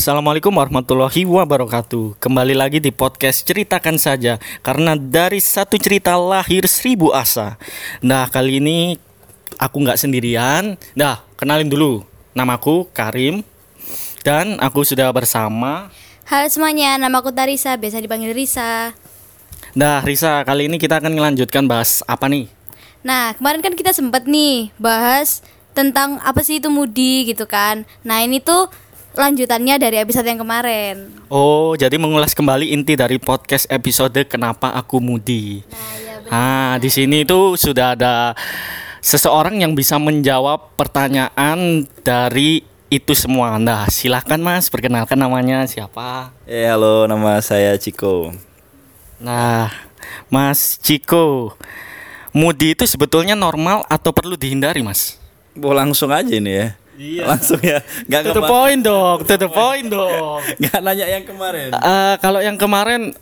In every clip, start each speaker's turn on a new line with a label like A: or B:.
A: Assalamualaikum warahmatullahi wabarakatuh Kembali lagi di podcast Ceritakan Saja Karena dari satu cerita lahir seribu asa Nah kali ini aku nggak sendirian Nah kenalin dulu Namaku Karim Dan aku sudah bersama
B: Halo semuanya, nama aku Tarisa, biasa dipanggil Risa.
A: Nah Risa kali ini kita akan melanjutkan bahas apa nih?
B: Nah, kemarin kan kita sempat nih bahas tentang apa sih itu mudi gitu kan. Nah, ini tuh lanjutannya dari episode yang kemarin.
A: Oh jadi mengulas kembali inti dari podcast episode Kenapa Aku Mudi
B: Nah, ya
A: Ah, di sini itu sudah ada seseorang yang bisa menjawab pertanyaan dari itu semua. Nah, silahkan Mas, perkenalkan namanya siapa?
C: Eh halo nama saya Ciko
A: Nah, Mas Ciko, Mudi itu sebetulnya normal atau perlu dihindari, Mas?
C: Oh, langsung aja ini ya
A: Iya.
C: Langsung ya
A: To the
C: kema-
A: point dong, to the point dong.
C: nggak nanya yang kemarin
A: Eh, kalau yang kemarin,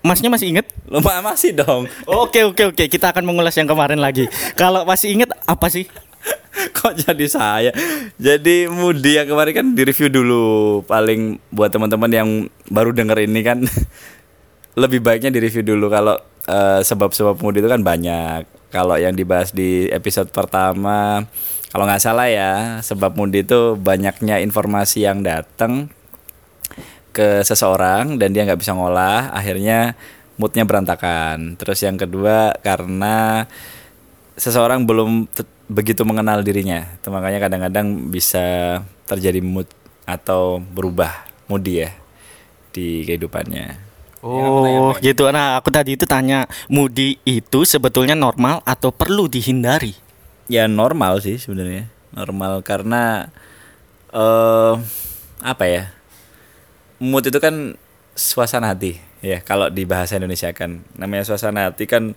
A: Masnya masih inget?
C: Lupa masih dong
A: Oke oke oke kita akan mengulas yang kemarin lagi. Kalau masih inget apa sih?
C: Kok jadi saya Jadi Mudi yang kemarin kan di review dulu Paling buat teman-teman yang baru denger ini kan Lebih baiknya di review dulu Kalau eh, sebab-sebab Mudi itu kan banyak Kalau yang dibahas di episode pertama Kalau nggak salah ya Sebab Mudi itu banyaknya informasi yang datang ke seseorang dan dia nggak bisa ngolah akhirnya moodnya berantakan. Terus yang kedua karena seseorang belum begitu mengenal dirinya itu makanya kadang-kadang bisa terjadi mood atau berubah moody ya di kehidupannya
A: Oh gitu. Nah aku tadi itu tanya Mudi itu sebetulnya normal atau perlu dihindari?
C: ya normal sih sebenarnya. Normal karena eh apa ya? Mood itu kan suasana hati ya. Kalau di bahasa Indonesia kan namanya suasana hati kan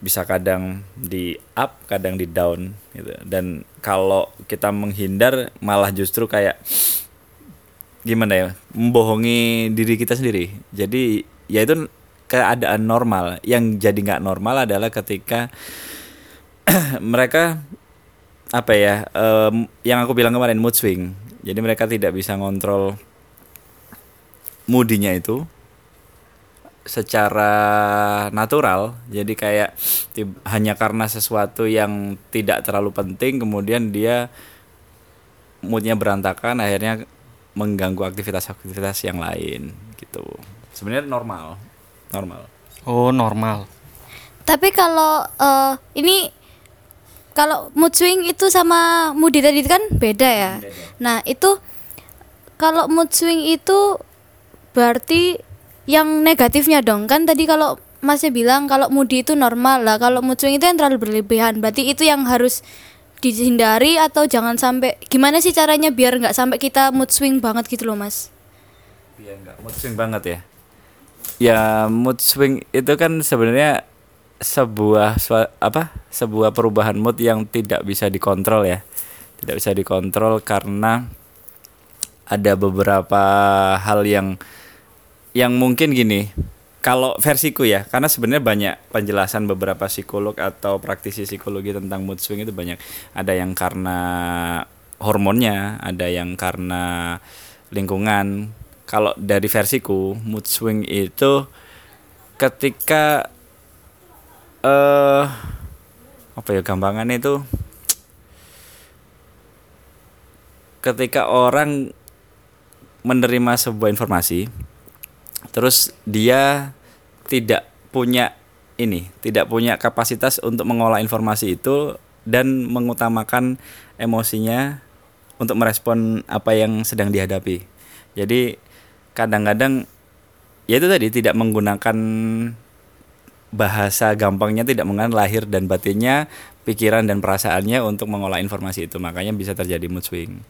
C: bisa kadang di up kadang di down gitu. Dan kalau kita menghindar malah justru kayak gimana ya? Membohongi diri kita sendiri. Jadi ya itu keadaan normal. Yang jadi nggak normal adalah ketika mereka apa ya em, yang aku bilang kemarin mood swing. Jadi mereka tidak bisa ngontrol moodinya itu secara natural. Jadi kayak hanya karena sesuatu yang tidak terlalu penting kemudian dia moodnya berantakan akhirnya mengganggu aktivitas-aktivitas yang lain gitu sebenarnya normal normal
A: Oh normal.
B: Tapi kalau eh, ini kalau mood swing itu sama moody tadi itu kan beda ya. Nah, itu kalau mood swing itu berarti yang negatifnya dong. Kan tadi kalau Masnya bilang kalau moody itu normal lah. Kalau mood swing itu yang terlalu berlebihan. Berarti itu yang harus dihindari atau jangan sampai gimana sih caranya biar nggak sampai kita mood swing banget gitu loh, Mas?
C: Iya enggak mood swing banget ya. Ya mood swing itu kan sebenarnya sebuah apa? Sebuah perubahan mood yang tidak bisa dikontrol ya. Tidak bisa dikontrol karena ada beberapa hal yang yang mungkin gini. Kalau versiku ya, karena sebenarnya banyak penjelasan beberapa psikolog atau praktisi psikologi tentang mood swing itu banyak. Ada yang karena hormonnya, ada yang karena lingkungan. Kalau dari versiku, mood swing itu ketika eh apa ya gampangannya itu ketika orang menerima sebuah informasi terus dia tidak punya ini tidak punya kapasitas untuk mengolah informasi itu dan mengutamakan emosinya untuk merespon apa yang sedang dihadapi. Jadi kadang-kadang ya itu tadi tidak menggunakan bahasa gampangnya tidak mengenal lahir dan batinnya pikiran dan perasaannya untuk mengolah informasi itu. Makanya bisa terjadi mood swing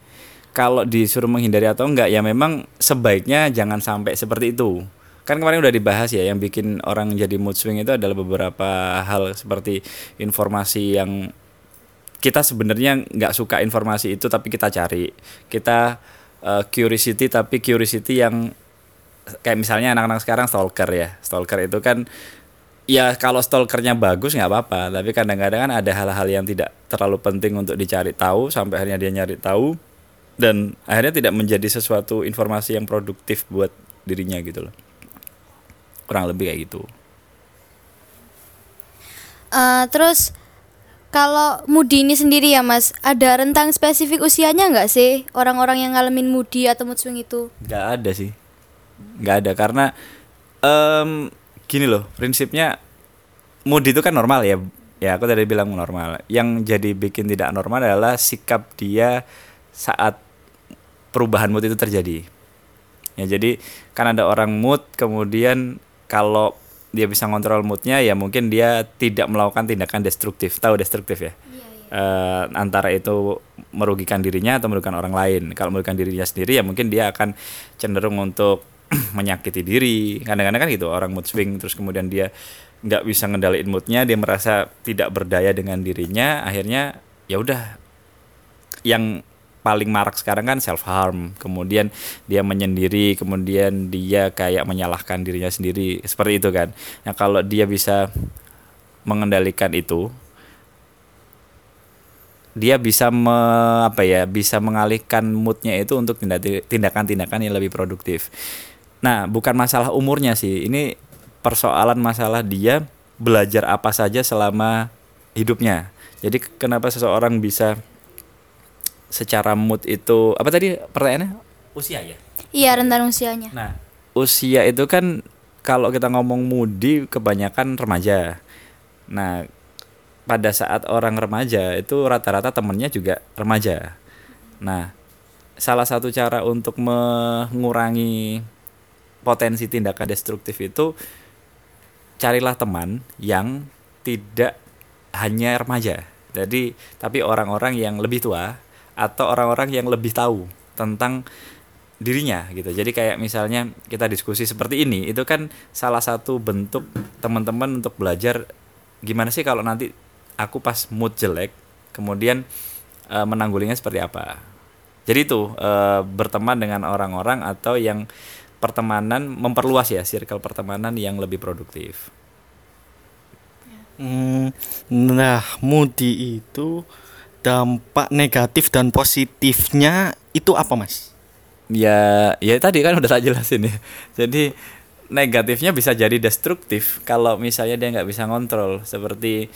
C: kalau disuruh menghindari atau enggak ya memang sebaiknya jangan sampai seperti itu. Kan kemarin udah dibahas ya yang bikin orang jadi mood swing itu adalah beberapa hal seperti informasi yang kita sebenarnya nggak suka informasi itu tapi kita cari. Kita eh, curiosity tapi curiosity yang kayak misalnya anak-anak sekarang stalker ya. Stalker itu kan ya kalau stalkernya bagus nggak apa-apa tapi kadang-kadang kan ada hal-hal yang tidak terlalu penting untuk dicari tahu sampai akhirnya dia nyari tahu dan akhirnya tidak menjadi sesuatu informasi yang produktif buat dirinya gitu loh. Kurang lebih kayak gitu.
B: Eh, terus kalau Moody ini sendiri ya Mas, ada rentang spesifik usianya nggak sih? Orang-orang yang ngalamin Moody atau mood swing itu?
C: nggak ada sih. Nggak ada karena em, gini loh prinsipnya mood itu kan normal ya. Ya aku tadi bilang normal. Yang jadi bikin tidak normal adalah sikap dia saat perubahan mood itu terjadi. Ya jadi kan ada orang mood kemudian kalau dia bisa ngontrol moodnya ya mungkin dia tidak melakukan tindakan destruktif. Tahu destruktif ya? Eh, antara itu merugikan dirinya atau merugikan orang lain. Kalau merugikan dirinya sendiri ya mungkin dia akan cenderung untuk menyakiti diri. Kadang-kadang kan gitu orang mood swing terus kemudian dia nggak bisa ngendaliin moodnya dia merasa tidak berdaya dengan dirinya akhirnya ya udah. Yang paling marak sekarang kan self harm kemudian dia menyendiri kemudian dia kayak menyalahkan dirinya sendiri. Seperti itu kan. Nah kalau dia bisa mengendalikan itu dia bisa me, apa ya bisa mengalihkan moodnya itu untuk tindak- tindakan-tindakan yang lebih produktif. Nah bukan masalah umurnya sih. Ini persoalan masalah dia belajar apa saja selama hidupnya. Jadi kenapa seseorang bisa secara mood itu apa tadi pertanyaannya usia ya
B: Iya rentan usianya.
C: Nah, usia itu kan kalau kita ngomong mudi kebanyakan remaja. Nah, pada saat orang remaja itu rata-rata temennya juga remaja. Nah, salah satu cara untuk mengurangi potensi tindakan destruktif itu carilah teman yang tidak hanya remaja. Jadi, tapi orang-orang yang lebih tua atau orang-orang yang lebih tahu tentang dirinya gitu. Jadi kayak misalnya kita diskusi seperti ini, itu kan salah satu bentuk teman-teman untuk belajar gimana sih kalau nanti aku pas mood jelek, kemudian eh, menanggulinya seperti apa. Jadi itu eh, berteman dengan orang-orang atau yang pertemanan memperluas ya circle pertemanan yang lebih produktif.
A: Hmm, nah, Moody itu dampak negatif dan positifnya itu apa, Mas?
C: ya ya tadi kan udah tak jelasin ya. Jadi negatifnya bisa jadi destruktif kalau misalnya dia nggak bisa ngontrol. Seperti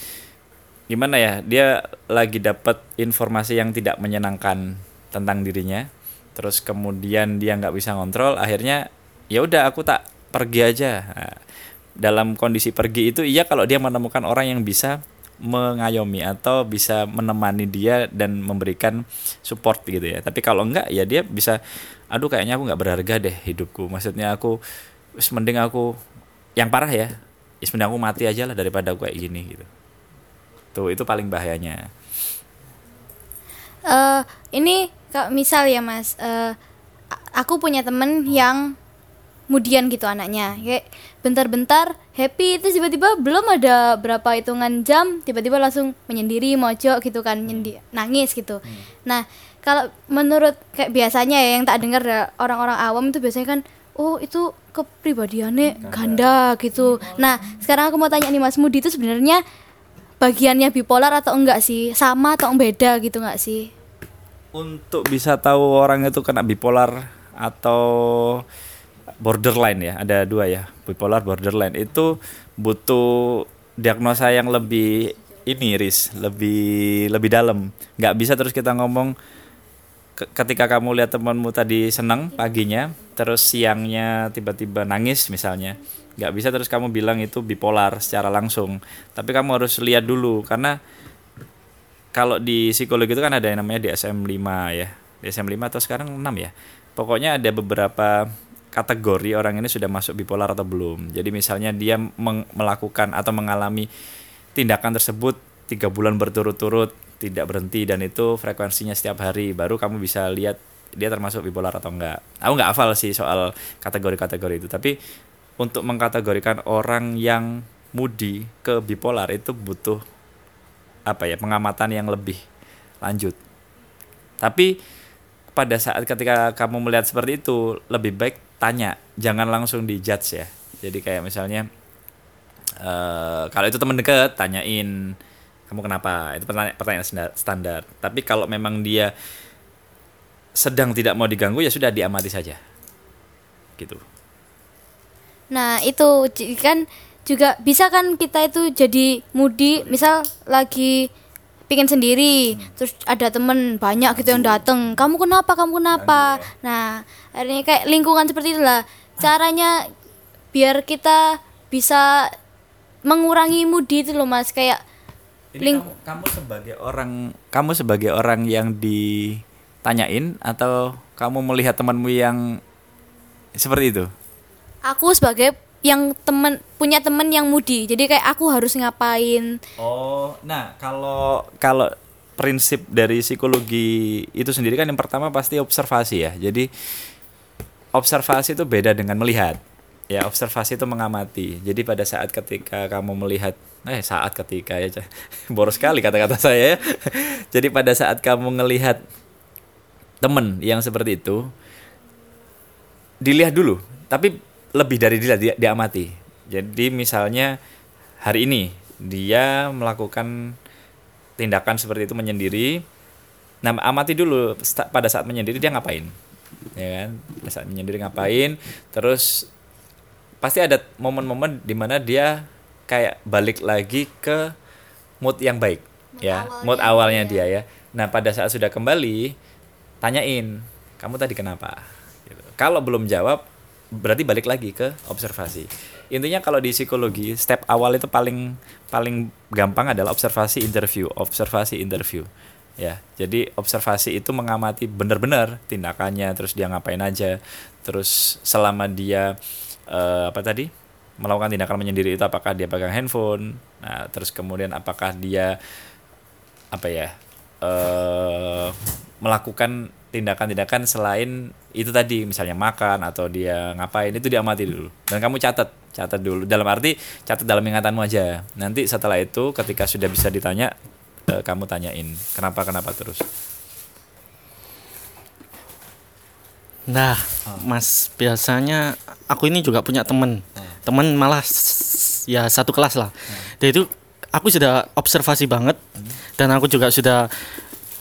C: gimana ya dia lagi dapat informasi yang tidak menyenangkan tentang dirinya terus kemudian dia nggak bisa ngontrol akhirnya ya udah aku tak pergi aja. Nah, dalam kondisi pergi itu iya kalau dia menemukan orang yang bisa mengayomi atau bisa menemani dia dan memberikan support gitu ya. Tapi kalau enggak ya dia bisa aduh kayaknya aku nggak berharga deh hidupku. Maksudnya aku mending aku yang parah ya mending aku mati aja lah daripada aku kayak gini gitu. Tuh itu paling bahayanya.
B: Eh ini misal ya mas. A- aku punya temen yang kemudian gitu anaknya. Kayak bentar-bentar happy itu tiba-tiba belum ada berapa hitungan jam tiba-tiba langsung menyendiri mojok gitu kan nyendi nangis gitu. Nah kalau menurut kayak biasanya ya yang tak dengar ya, orang-orang awam itu biasanya kan oh itu kepribadiannya ganda. gitu. Nah sekarang aku mau tanya nih mas Mudi itu sebenarnya bagiannya bipolar atau enggak sih? Sama atau beda gitu enggak sih?
C: Untuk bisa tahu orang itu kena bipolar atau borderline ya ada dua ya bipolar borderline itu butuh diagnosa yang lebih ini ris lebih lebih dalam nggak bisa terus kita ngomong ke- ketika kamu lihat temanmu tadi senang paginya terus siangnya tiba-tiba nangis misalnya nggak bisa terus kamu bilang itu bipolar secara langsung tapi kamu harus lihat dulu karena kalau di psikologi itu kan ada yang namanya DSM 5 ya. DSM 5 atau sekarang 6 ya. Pokoknya ada beberapa kategori orang ini sudah masuk bipolar atau belum. Jadi misalnya dia melakukan atau mengalami tindakan tersebut tiga bulan berturut-turut tidak berhenti dan itu frekuensinya setiap hari baru kamu bisa lihat dia termasuk bipolar atau enggak. Aku nggak hafal sih soal kategori-kategori itu, tapi untuk mengkategorikan orang yang moody ke bipolar itu butuh apa ya pengamatan yang lebih lanjut. Tapi pada saat ketika kamu melihat seperti itu lebih baik tanya, jangan langsung dijudge ya. Jadi kayak misalnya eh kalau itu teman dekat tanyain kamu kenapa itu pertanyaan, pertanyaan standar, standar. Tapi kalau memang dia sedang tidak mau diganggu ya sudah diamati saja. Gitu.
B: Nah itu kan juga bisa kan kita itu jadi mudi misal lagi pingin sendiri terus ada temen banyak gitu yang dateng. Kamu kenapa kamu kenapa? Nah akhirnya kayak lingkungan seperti itulah. Caranya biar kita bisa mengurangi mudi itu loh mas. Kayak
C: Ini
B: Ling-
C: kamu, kamu sebagai orang kamu sebagai orang yang ditanyain atau kamu melihat temanmu yang seperti itu?
B: aku sebagai yang temen punya temen yang mudi jadi kayak aku harus ngapain
C: Oh, nah kalau kalau prinsip dari psikologi itu sendiri kan yang pertama pasti observasi ya. Jadi observasi itu beda dengan melihat. Ya, observasi itu mengamati. Jadi pada saat ketika kamu melihat eh saat ketika ya boros sekali kata-kata saya ya. Jadi pada saat kamu ngelihat temen yang seperti itu dilihat dulu, tapi lebih dari dilihat dia diamati. Jadi misalnya hari ini dia melakukan tindakan seperti itu menyendiri. Nah, amati dulu pada saat menyendiri dia ngapain. Ya kan? Pada saat menyendiri ngapain? Terus pasti ada momen-momen di mana dia kayak balik lagi ke mood yang baik ya,
B: awalnya
C: mood awalnya
B: dia.
C: dia ya. Nah, pada saat sudah kembali tanyain, "Kamu tadi kenapa?" Gitu. Kalau belum jawab, berarti balik lagi ke observasi. Intinya kalau di psikologi, step awal itu paling paling gampang adalah observasi interview, observasi interview. Ya, jadi observasi itu mengamati benar-benar tindakannya, terus dia ngapain aja, terus selama dia eh, apa tadi melakukan tindakan menyendiri itu apakah dia pegang handphone, nah terus kemudian apakah dia apa ya eh melakukan tindakan-tindakan selain itu tadi misalnya makan atau dia ngapain itu diamati dulu. Dan kamu catat catat dulu. Dalam arti catat dalam ingatanmu aja. Nanti setelah itu ketika sudah bisa ditanya eh, kamu tanyain kenapa kenapa terus.
A: Nah, Mas biasanya aku ini juga punya temen, temen malah ya satu kelas lah. Dan itu aku sudah observasi banget dan aku juga sudah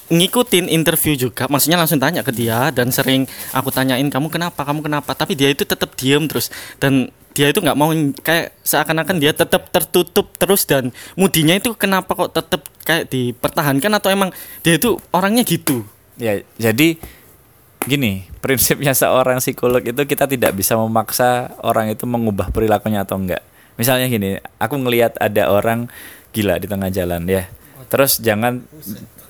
A: ngikutin interview juga. Maksudnya langsung tanya ke dia dan sering aku tanyain kamu kenapa, kamu kenapa. Tapi dia itu tetap diem terus dan dia itu nggak mau kayak seakan-akan dia tetap tertutup terus dan mudinya itu kenapa kok tetap kayak dipertahankan atau emang dia itu orangnya gitu.
C: Ya, jadi gini, prinsipnya seorang psikolog itu kita tidak bisa memaksa orang itu mengubah perilakunya atau enggak. Misalnya gini, aku ngelihat ada orang gila di tengah jalan ya. Terus jangan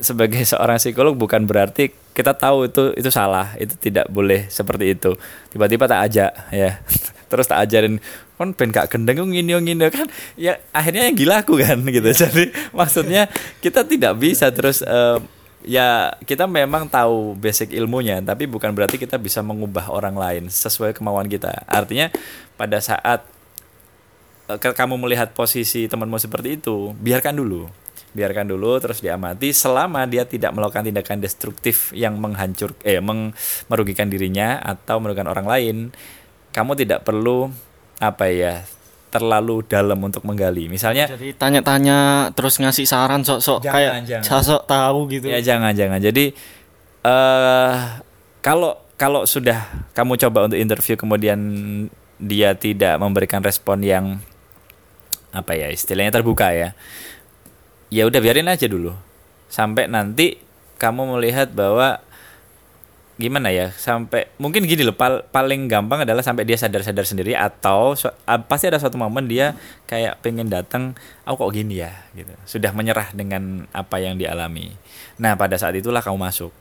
C: sebagai seorang psikolog bukan berarti kita tahu itu itu salah, itu tidak boleh seperti itu. Tiba-tiba tak ajak ya. Terus tak ajarin kon ben gak gendeng ngini ngini kan ya akhirnya yang gila aku kan gitu. Jadi maksudnya kita tidak bisa terus eh, ya kita memang tahu basic ilmunya tapi bukan berarti kita bisa mengubah orang lain sesuai kemauan kita artinya pada saat eh, kamu melihat posisi temanmu seperti itu biarkan dulu biarkan dulu terus diamati selama dia tidak melakukan tindakan destruktif yang menghancur eh meng- merugikan dirinya atau merugikan orang lain kamu tidak perlu apa ya terlalu dalam untuk menggali misalnya
A: Jadi tanya-tanya terus ngasih saran sok-sok kayak
C: jangan.
A: sok tahu gitu.
C: Ya jangan jangan. Jadi eh kalau kalau sudah kamu coba untuk interview kemudian dia tidak memberikan respon yang apa ya istilahnya terbuka ya. Ya udah biarin aja dulu. Sampai nanti kamu melihat bahwa gimana ya sampai mungkin gini loh pal- paling gampang adalah sampai dia sadar-sadar sendiri atau su- ah, pasti ada suatu momen dia kayak pengen datang aku kok gini ya? gitu. Sudah menyerah dengan apa yang dialami. Nah pada saat itulah kamu masuk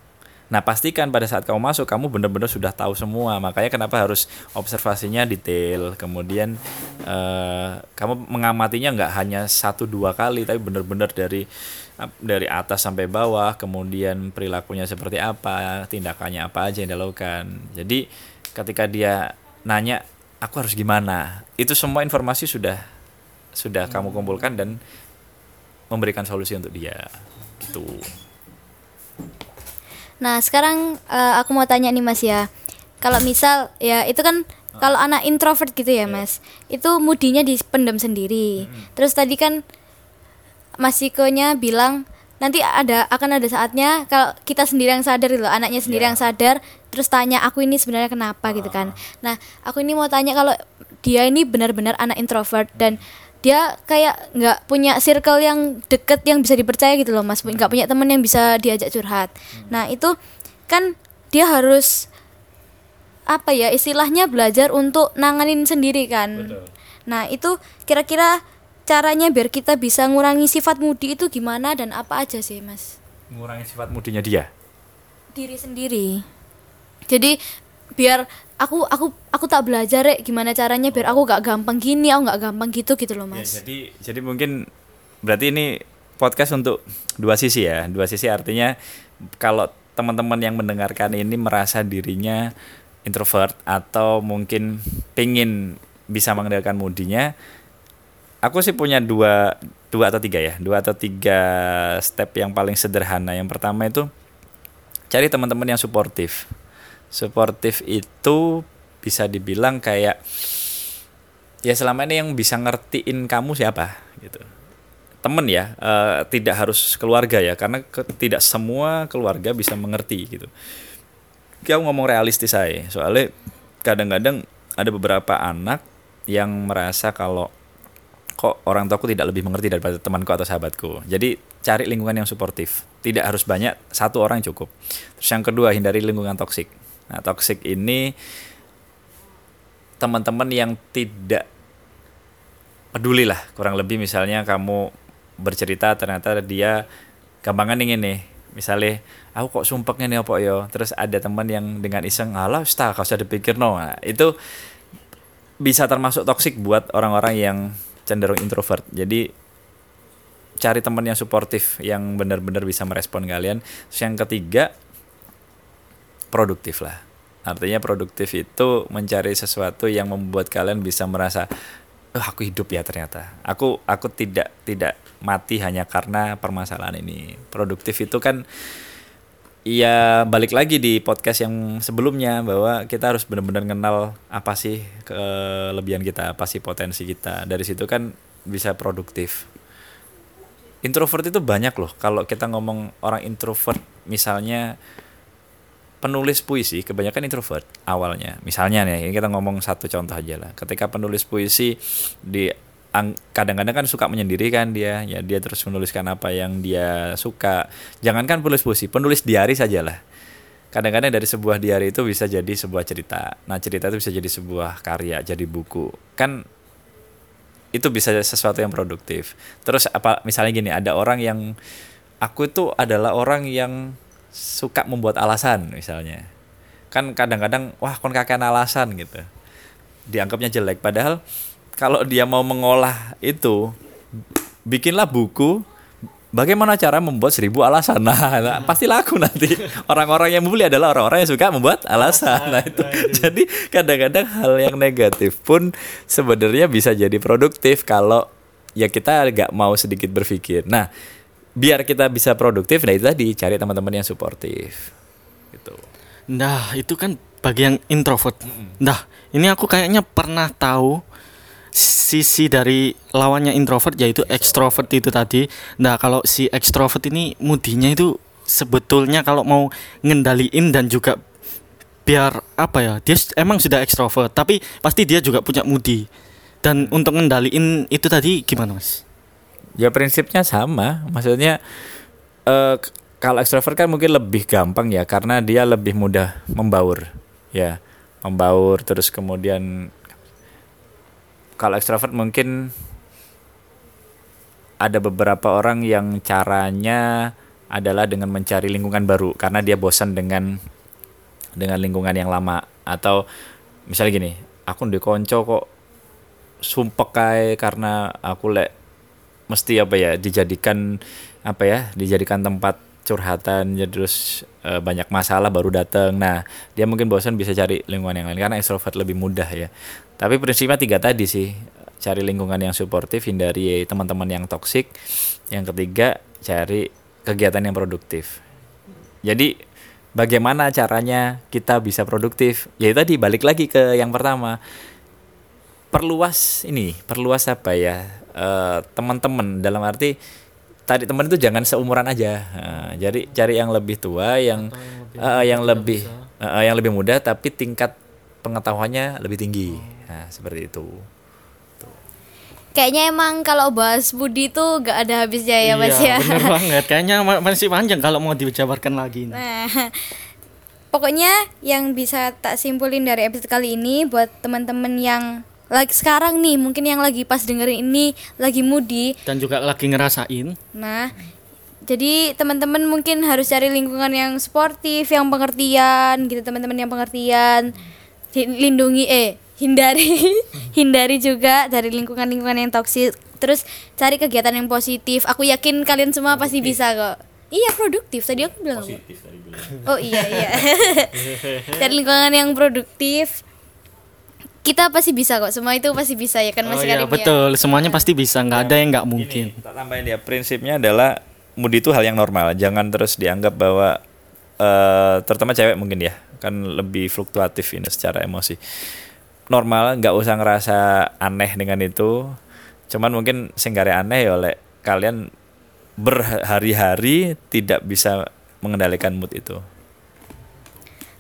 C: nah pastikan pada saat kamu masuk kamu benar-benar sudah tahu semua. Makanya kenapa harus observasinya detail. Kemudian eh, kamu mengamatinya nggak hanya satu dua kali tapi benar-benar dari ap- dari atas sampai bawah. Kemudian perilakunya seperti apa tindakannya apa aja yang dilakukan. Jadi ketika dia nanya aku harus gimana? Itu semua informasi sudah sudah kamu kumpulkan dan memberikan solusi untuk dia. Gitu
B: Nah, sekarang eh, aku mau tanya nih Mas ya. Kalau misal ya itu kan kalau anak introvert gitu ya, Mas. Itu mudinya dipendam sendiri. Terus tadi kan Mas Ikonya bilang nanti ada akan ada saatnya kalau kita sendiri yang sadar loh anaknya sendiri
C: Iya.
B: yang sadar terus tanya aku ini sebenarnya kenapa gitu kan nah aku ini mau tanya kalau dia ini benar-benar anak introvert dan dia kayak nggak punya circle yang deket yang bisa dipercaya gitu loh mas. Nggak punya teman yang bisa diajak curhat. Nah itu kan dia harus apa ya istilahnya belajar untuk nanganin sendiri kan. Nah itu kira-kira caranya biar kita bisa ngurangi sifat mudi itu gimana dan apa aja sih mas?
C: Mengurangi sifat mudinya dia.
B: diri sendiri. Jadi biar aku aku aku tak belajar ya gimana caranya biar aku gak gampang gini aku gak gampang gitu gitu loh
C: Ya,
B: mas
C: jadi jadi mungkin berarti ini podcast untuk dua sisi ya. Dua sisi artinya kalau teman-teman yang mendengarkan ini merasa dirinya introvert atau mungkin pengen bisa mengendalikan mudinya, aku sih punya dua dua atau tiga ya, dua atau tiga step yang paling sederhana. Yang pertama itu cari teman-teman yang suportif. Suportif itu bisa dibilang kayak ya selama ini yang bisa ngertiin kamu siapa gitu temen ya eh, tidak harus keluarga ya karena ke- tidak semua keluarga bisa mengerti gitu Kayak ngomong realistis saya soalnya kadang-kadang ada beberapa anak yang merasa kalau kok orang tuaku tidak lebih mengerti daripada temanku atau sahabatku. Jadi cari lingkungan yang suportif. Tidak harus banyak, satu orang cukup. Terus yang kedua hindari lingkungan toksik. Nah, toksik ini teman-teman yang tidak peduli lah kurang lebih misalnya kamu bercerita ternyata dia gampangan ingin nih. Misalnya aku kok sumpeknya nih apa yo terus ada teman yang dengan iseng alah sta kau usah dipikir no nah, itu bisa termasuk toksik buat orang-orang yang cenderung introvert. Jadi cari teman yang suportif yang benar-benar bisa merespon kalian. Terus yang ketiga produktif lah. Artinya produktif itu mencari sesuatu yang membuat kalian bisa merasa oh aku hidup ya ternyata. Aku aku tidak tidak mati hanya karena permasalahan ini. Produktif itu kan ya balik lagi di podcast yang sebelumnya bahwa kita harus benar-benar kenal apa sih kelebihan kita apa sih potensi kita. Dari situ kan bisa produktif. Introvert itu banyak loh. Kalau kita ngomong orang introvert misalnya penulis puisi kebanyakan introvert awalnya. Misalnya nih ini kita ngomong satu contoh aja lah. Ketika penulis puisi di ang- kadang-kadang kan suka menyendiri kan dia ya dia terus menuliskan apa yang dia suka. Jangankan penulis puisi penulis diari saja lah. Kadang-kadang dari sebuah diari itu bisa jadi sebuah cerita. Nah cerita itu bisa jadi sebuah karya jadi buku. Kan itu bisa sesuatu yang produktif. Terus apa misalnya gini ada orang yang aku itu adalah orang yang suka membuat alasan misalnya. Kan kadang-kadang wah kon kakean alasan gitu. Dianggapnya jelek. Padahal kalau dia mau mengolah itu bikinlah buku bagaimana cara membuat seribu alasan. Nah, nah, pasti laku nanti. Orang-orang yang membeli adalah orang-orang yang suka membuat alasan. Nah itu. Jadi kadang-kadang hal yang negatif pun sebenarnya bisa jadi produktif kalau ya kita agak mau sedikit berpikir. Nah biar kita bisa produktif nah itu tadi cari teman-teman yang suportif gitu
A: Nah, itu kan bagi yang introvert. Nah, ini aku kayaknya pernah tahu sisi dari lawannya introvert yaitu extrovert itu tadi. Nah, kalau si extrovert ini mudinya itu sebetulnya kalau mau ngendaliin dan juga biar apa ya? Dia emang sudah extrovert, tapi pasti dia juga punya mudi. Dan untuk ngendaliin itu tadi gimana, Mas?
C: Ya prinsipnya sama, maksudnya k- kalau ekstrovert kan mungkin lebih gampang ya karena dia lebih mudah membaur, ya. Membaur terus kemudian kalau ekstrovert mungkin ada beberapa orang yang caranya adalah dengan mencari lingkungan baru karena dia bosan dengan dengan lingkungan yang lama. Atau misalnya gini, aku di konco kok sumpek kae karena aku lek mesti apa ya dijadikan apa ya dijadikan tempat curhatan ya terus eh, banyak masalah baru datang nah dia mungkin bosan bisa cari lingkungan yang lain karena extrovert lebih mudah ya. Tapi prinsipnya tiga tadi sih cari lingkungan yang suportif hindari teman-teman yang toksik yang ketiga cari kegiatan yang produktif. Jadi bagaimana caranya kita bisa produktif? Ya tadi balik lagi ke yang pertama perluas ini perluas apa ya eh, teman-teman dalam arti tadi teman itu jangan seumuran aja. Nah, jadi cari yang lebih tua, yang eh, yang lebih eh, yang lebih muda tapi tingkat pengetahuannya lebih tinggi. Nah, seperti itu.
B: Kayaknya emang kalau bahas Budi tuh gak ada habisnya ya Mas
A: iya,
B: ya.
A: bener banget. Kayaknya ma- masih panjang kalau mau dijabarkan lagi. ini.
B: Nah, pokoknya yang bisa tak simpulin dari episode kali ini buat teman-teman yang lagi sekarang nih, mungkin yang lagi pas dengerin ini lagi moody.
A: Dan juga lagi ngerasain.
B: Nah, jadi teman-teman mungkin harus cari lingkungan yang sportif, yang pengertian gitu, teman-teman yang pengertian. Lindungi eh hindari hindari juga dari lingkungan-lingkungan yang toksik. Terus cari kegiatan yang positif. Aku yakin kalian semua pasti bisa kok. Iya produktif tadi aku bilang apa? Oh iya iya. Cari lingkungan yang produktif. Kita pasti bisa kok. Semua itu pasti bisa ya kan
A: Oh
B: Mas
A: iya,
B: Karim ya?
A: betul. Semuanya pasti bisa. nggak ada yang nggak mungkin.
C: Tak tambahin ya, prinsipnya adalah mood itu hal yang normal. Jangan terus dianggap bahwa eh terutama cewek mungkin ya, kan lebih fluktuatif ini secara emosi. Normal, nggak usah ngerasa aneh dengan itu. Cuman mungkin singgare aneh ya oleh kalian berhari-hari tidak bisa mengendalikan mood itu.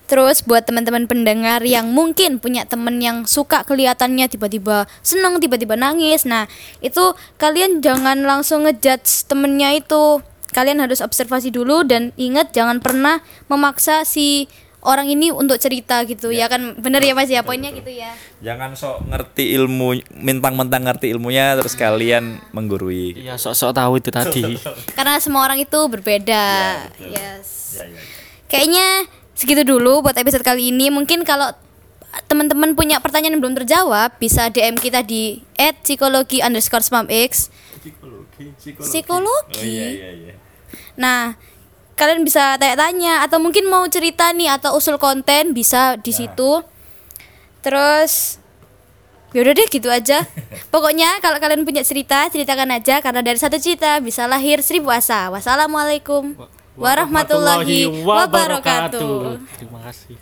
B: Terus buat teman-teman pendengar yang mungkin punya temen yang suka kelihatannya tiba-tiba seneng, tiba-tiba nangis. Nah, itu kalian jangan langsung ngejudge temennya itu. Kalian harus observasi dulu dan ingat jangan pernah memaksa si orang ini untuk cerita gitu. Ya, kan? Bener ya mas? Ya poinnya gitu ya.
C: Jangan sok ngerti ilmu, mentang-mentang ngerti ilmunya terus kalian menggurui.
A: Iya, sok-sok tahu itu tadi.
B: karena semua orang itu berbeda. Yes. Kayaknya segitu dulu buat episode kali ini. Mungkin kalau teman-teman punya pertanyaan yang belum terjawab bisa DM kita di @psikologi? Underscore spamx psikologi nah kalian bisa tanya-tanya atau mungkin mau cerita nih atau usul konten bisa di situ. Terus Yaudah deh gitu aja. Pokoknya kalau kalian punya cerita Ceritakan aja. Karena dari satu cerita Bisa lahir seribu asa. Wassalamualaikum Warahmatullahi wabarakatuh
A: Terima kasih.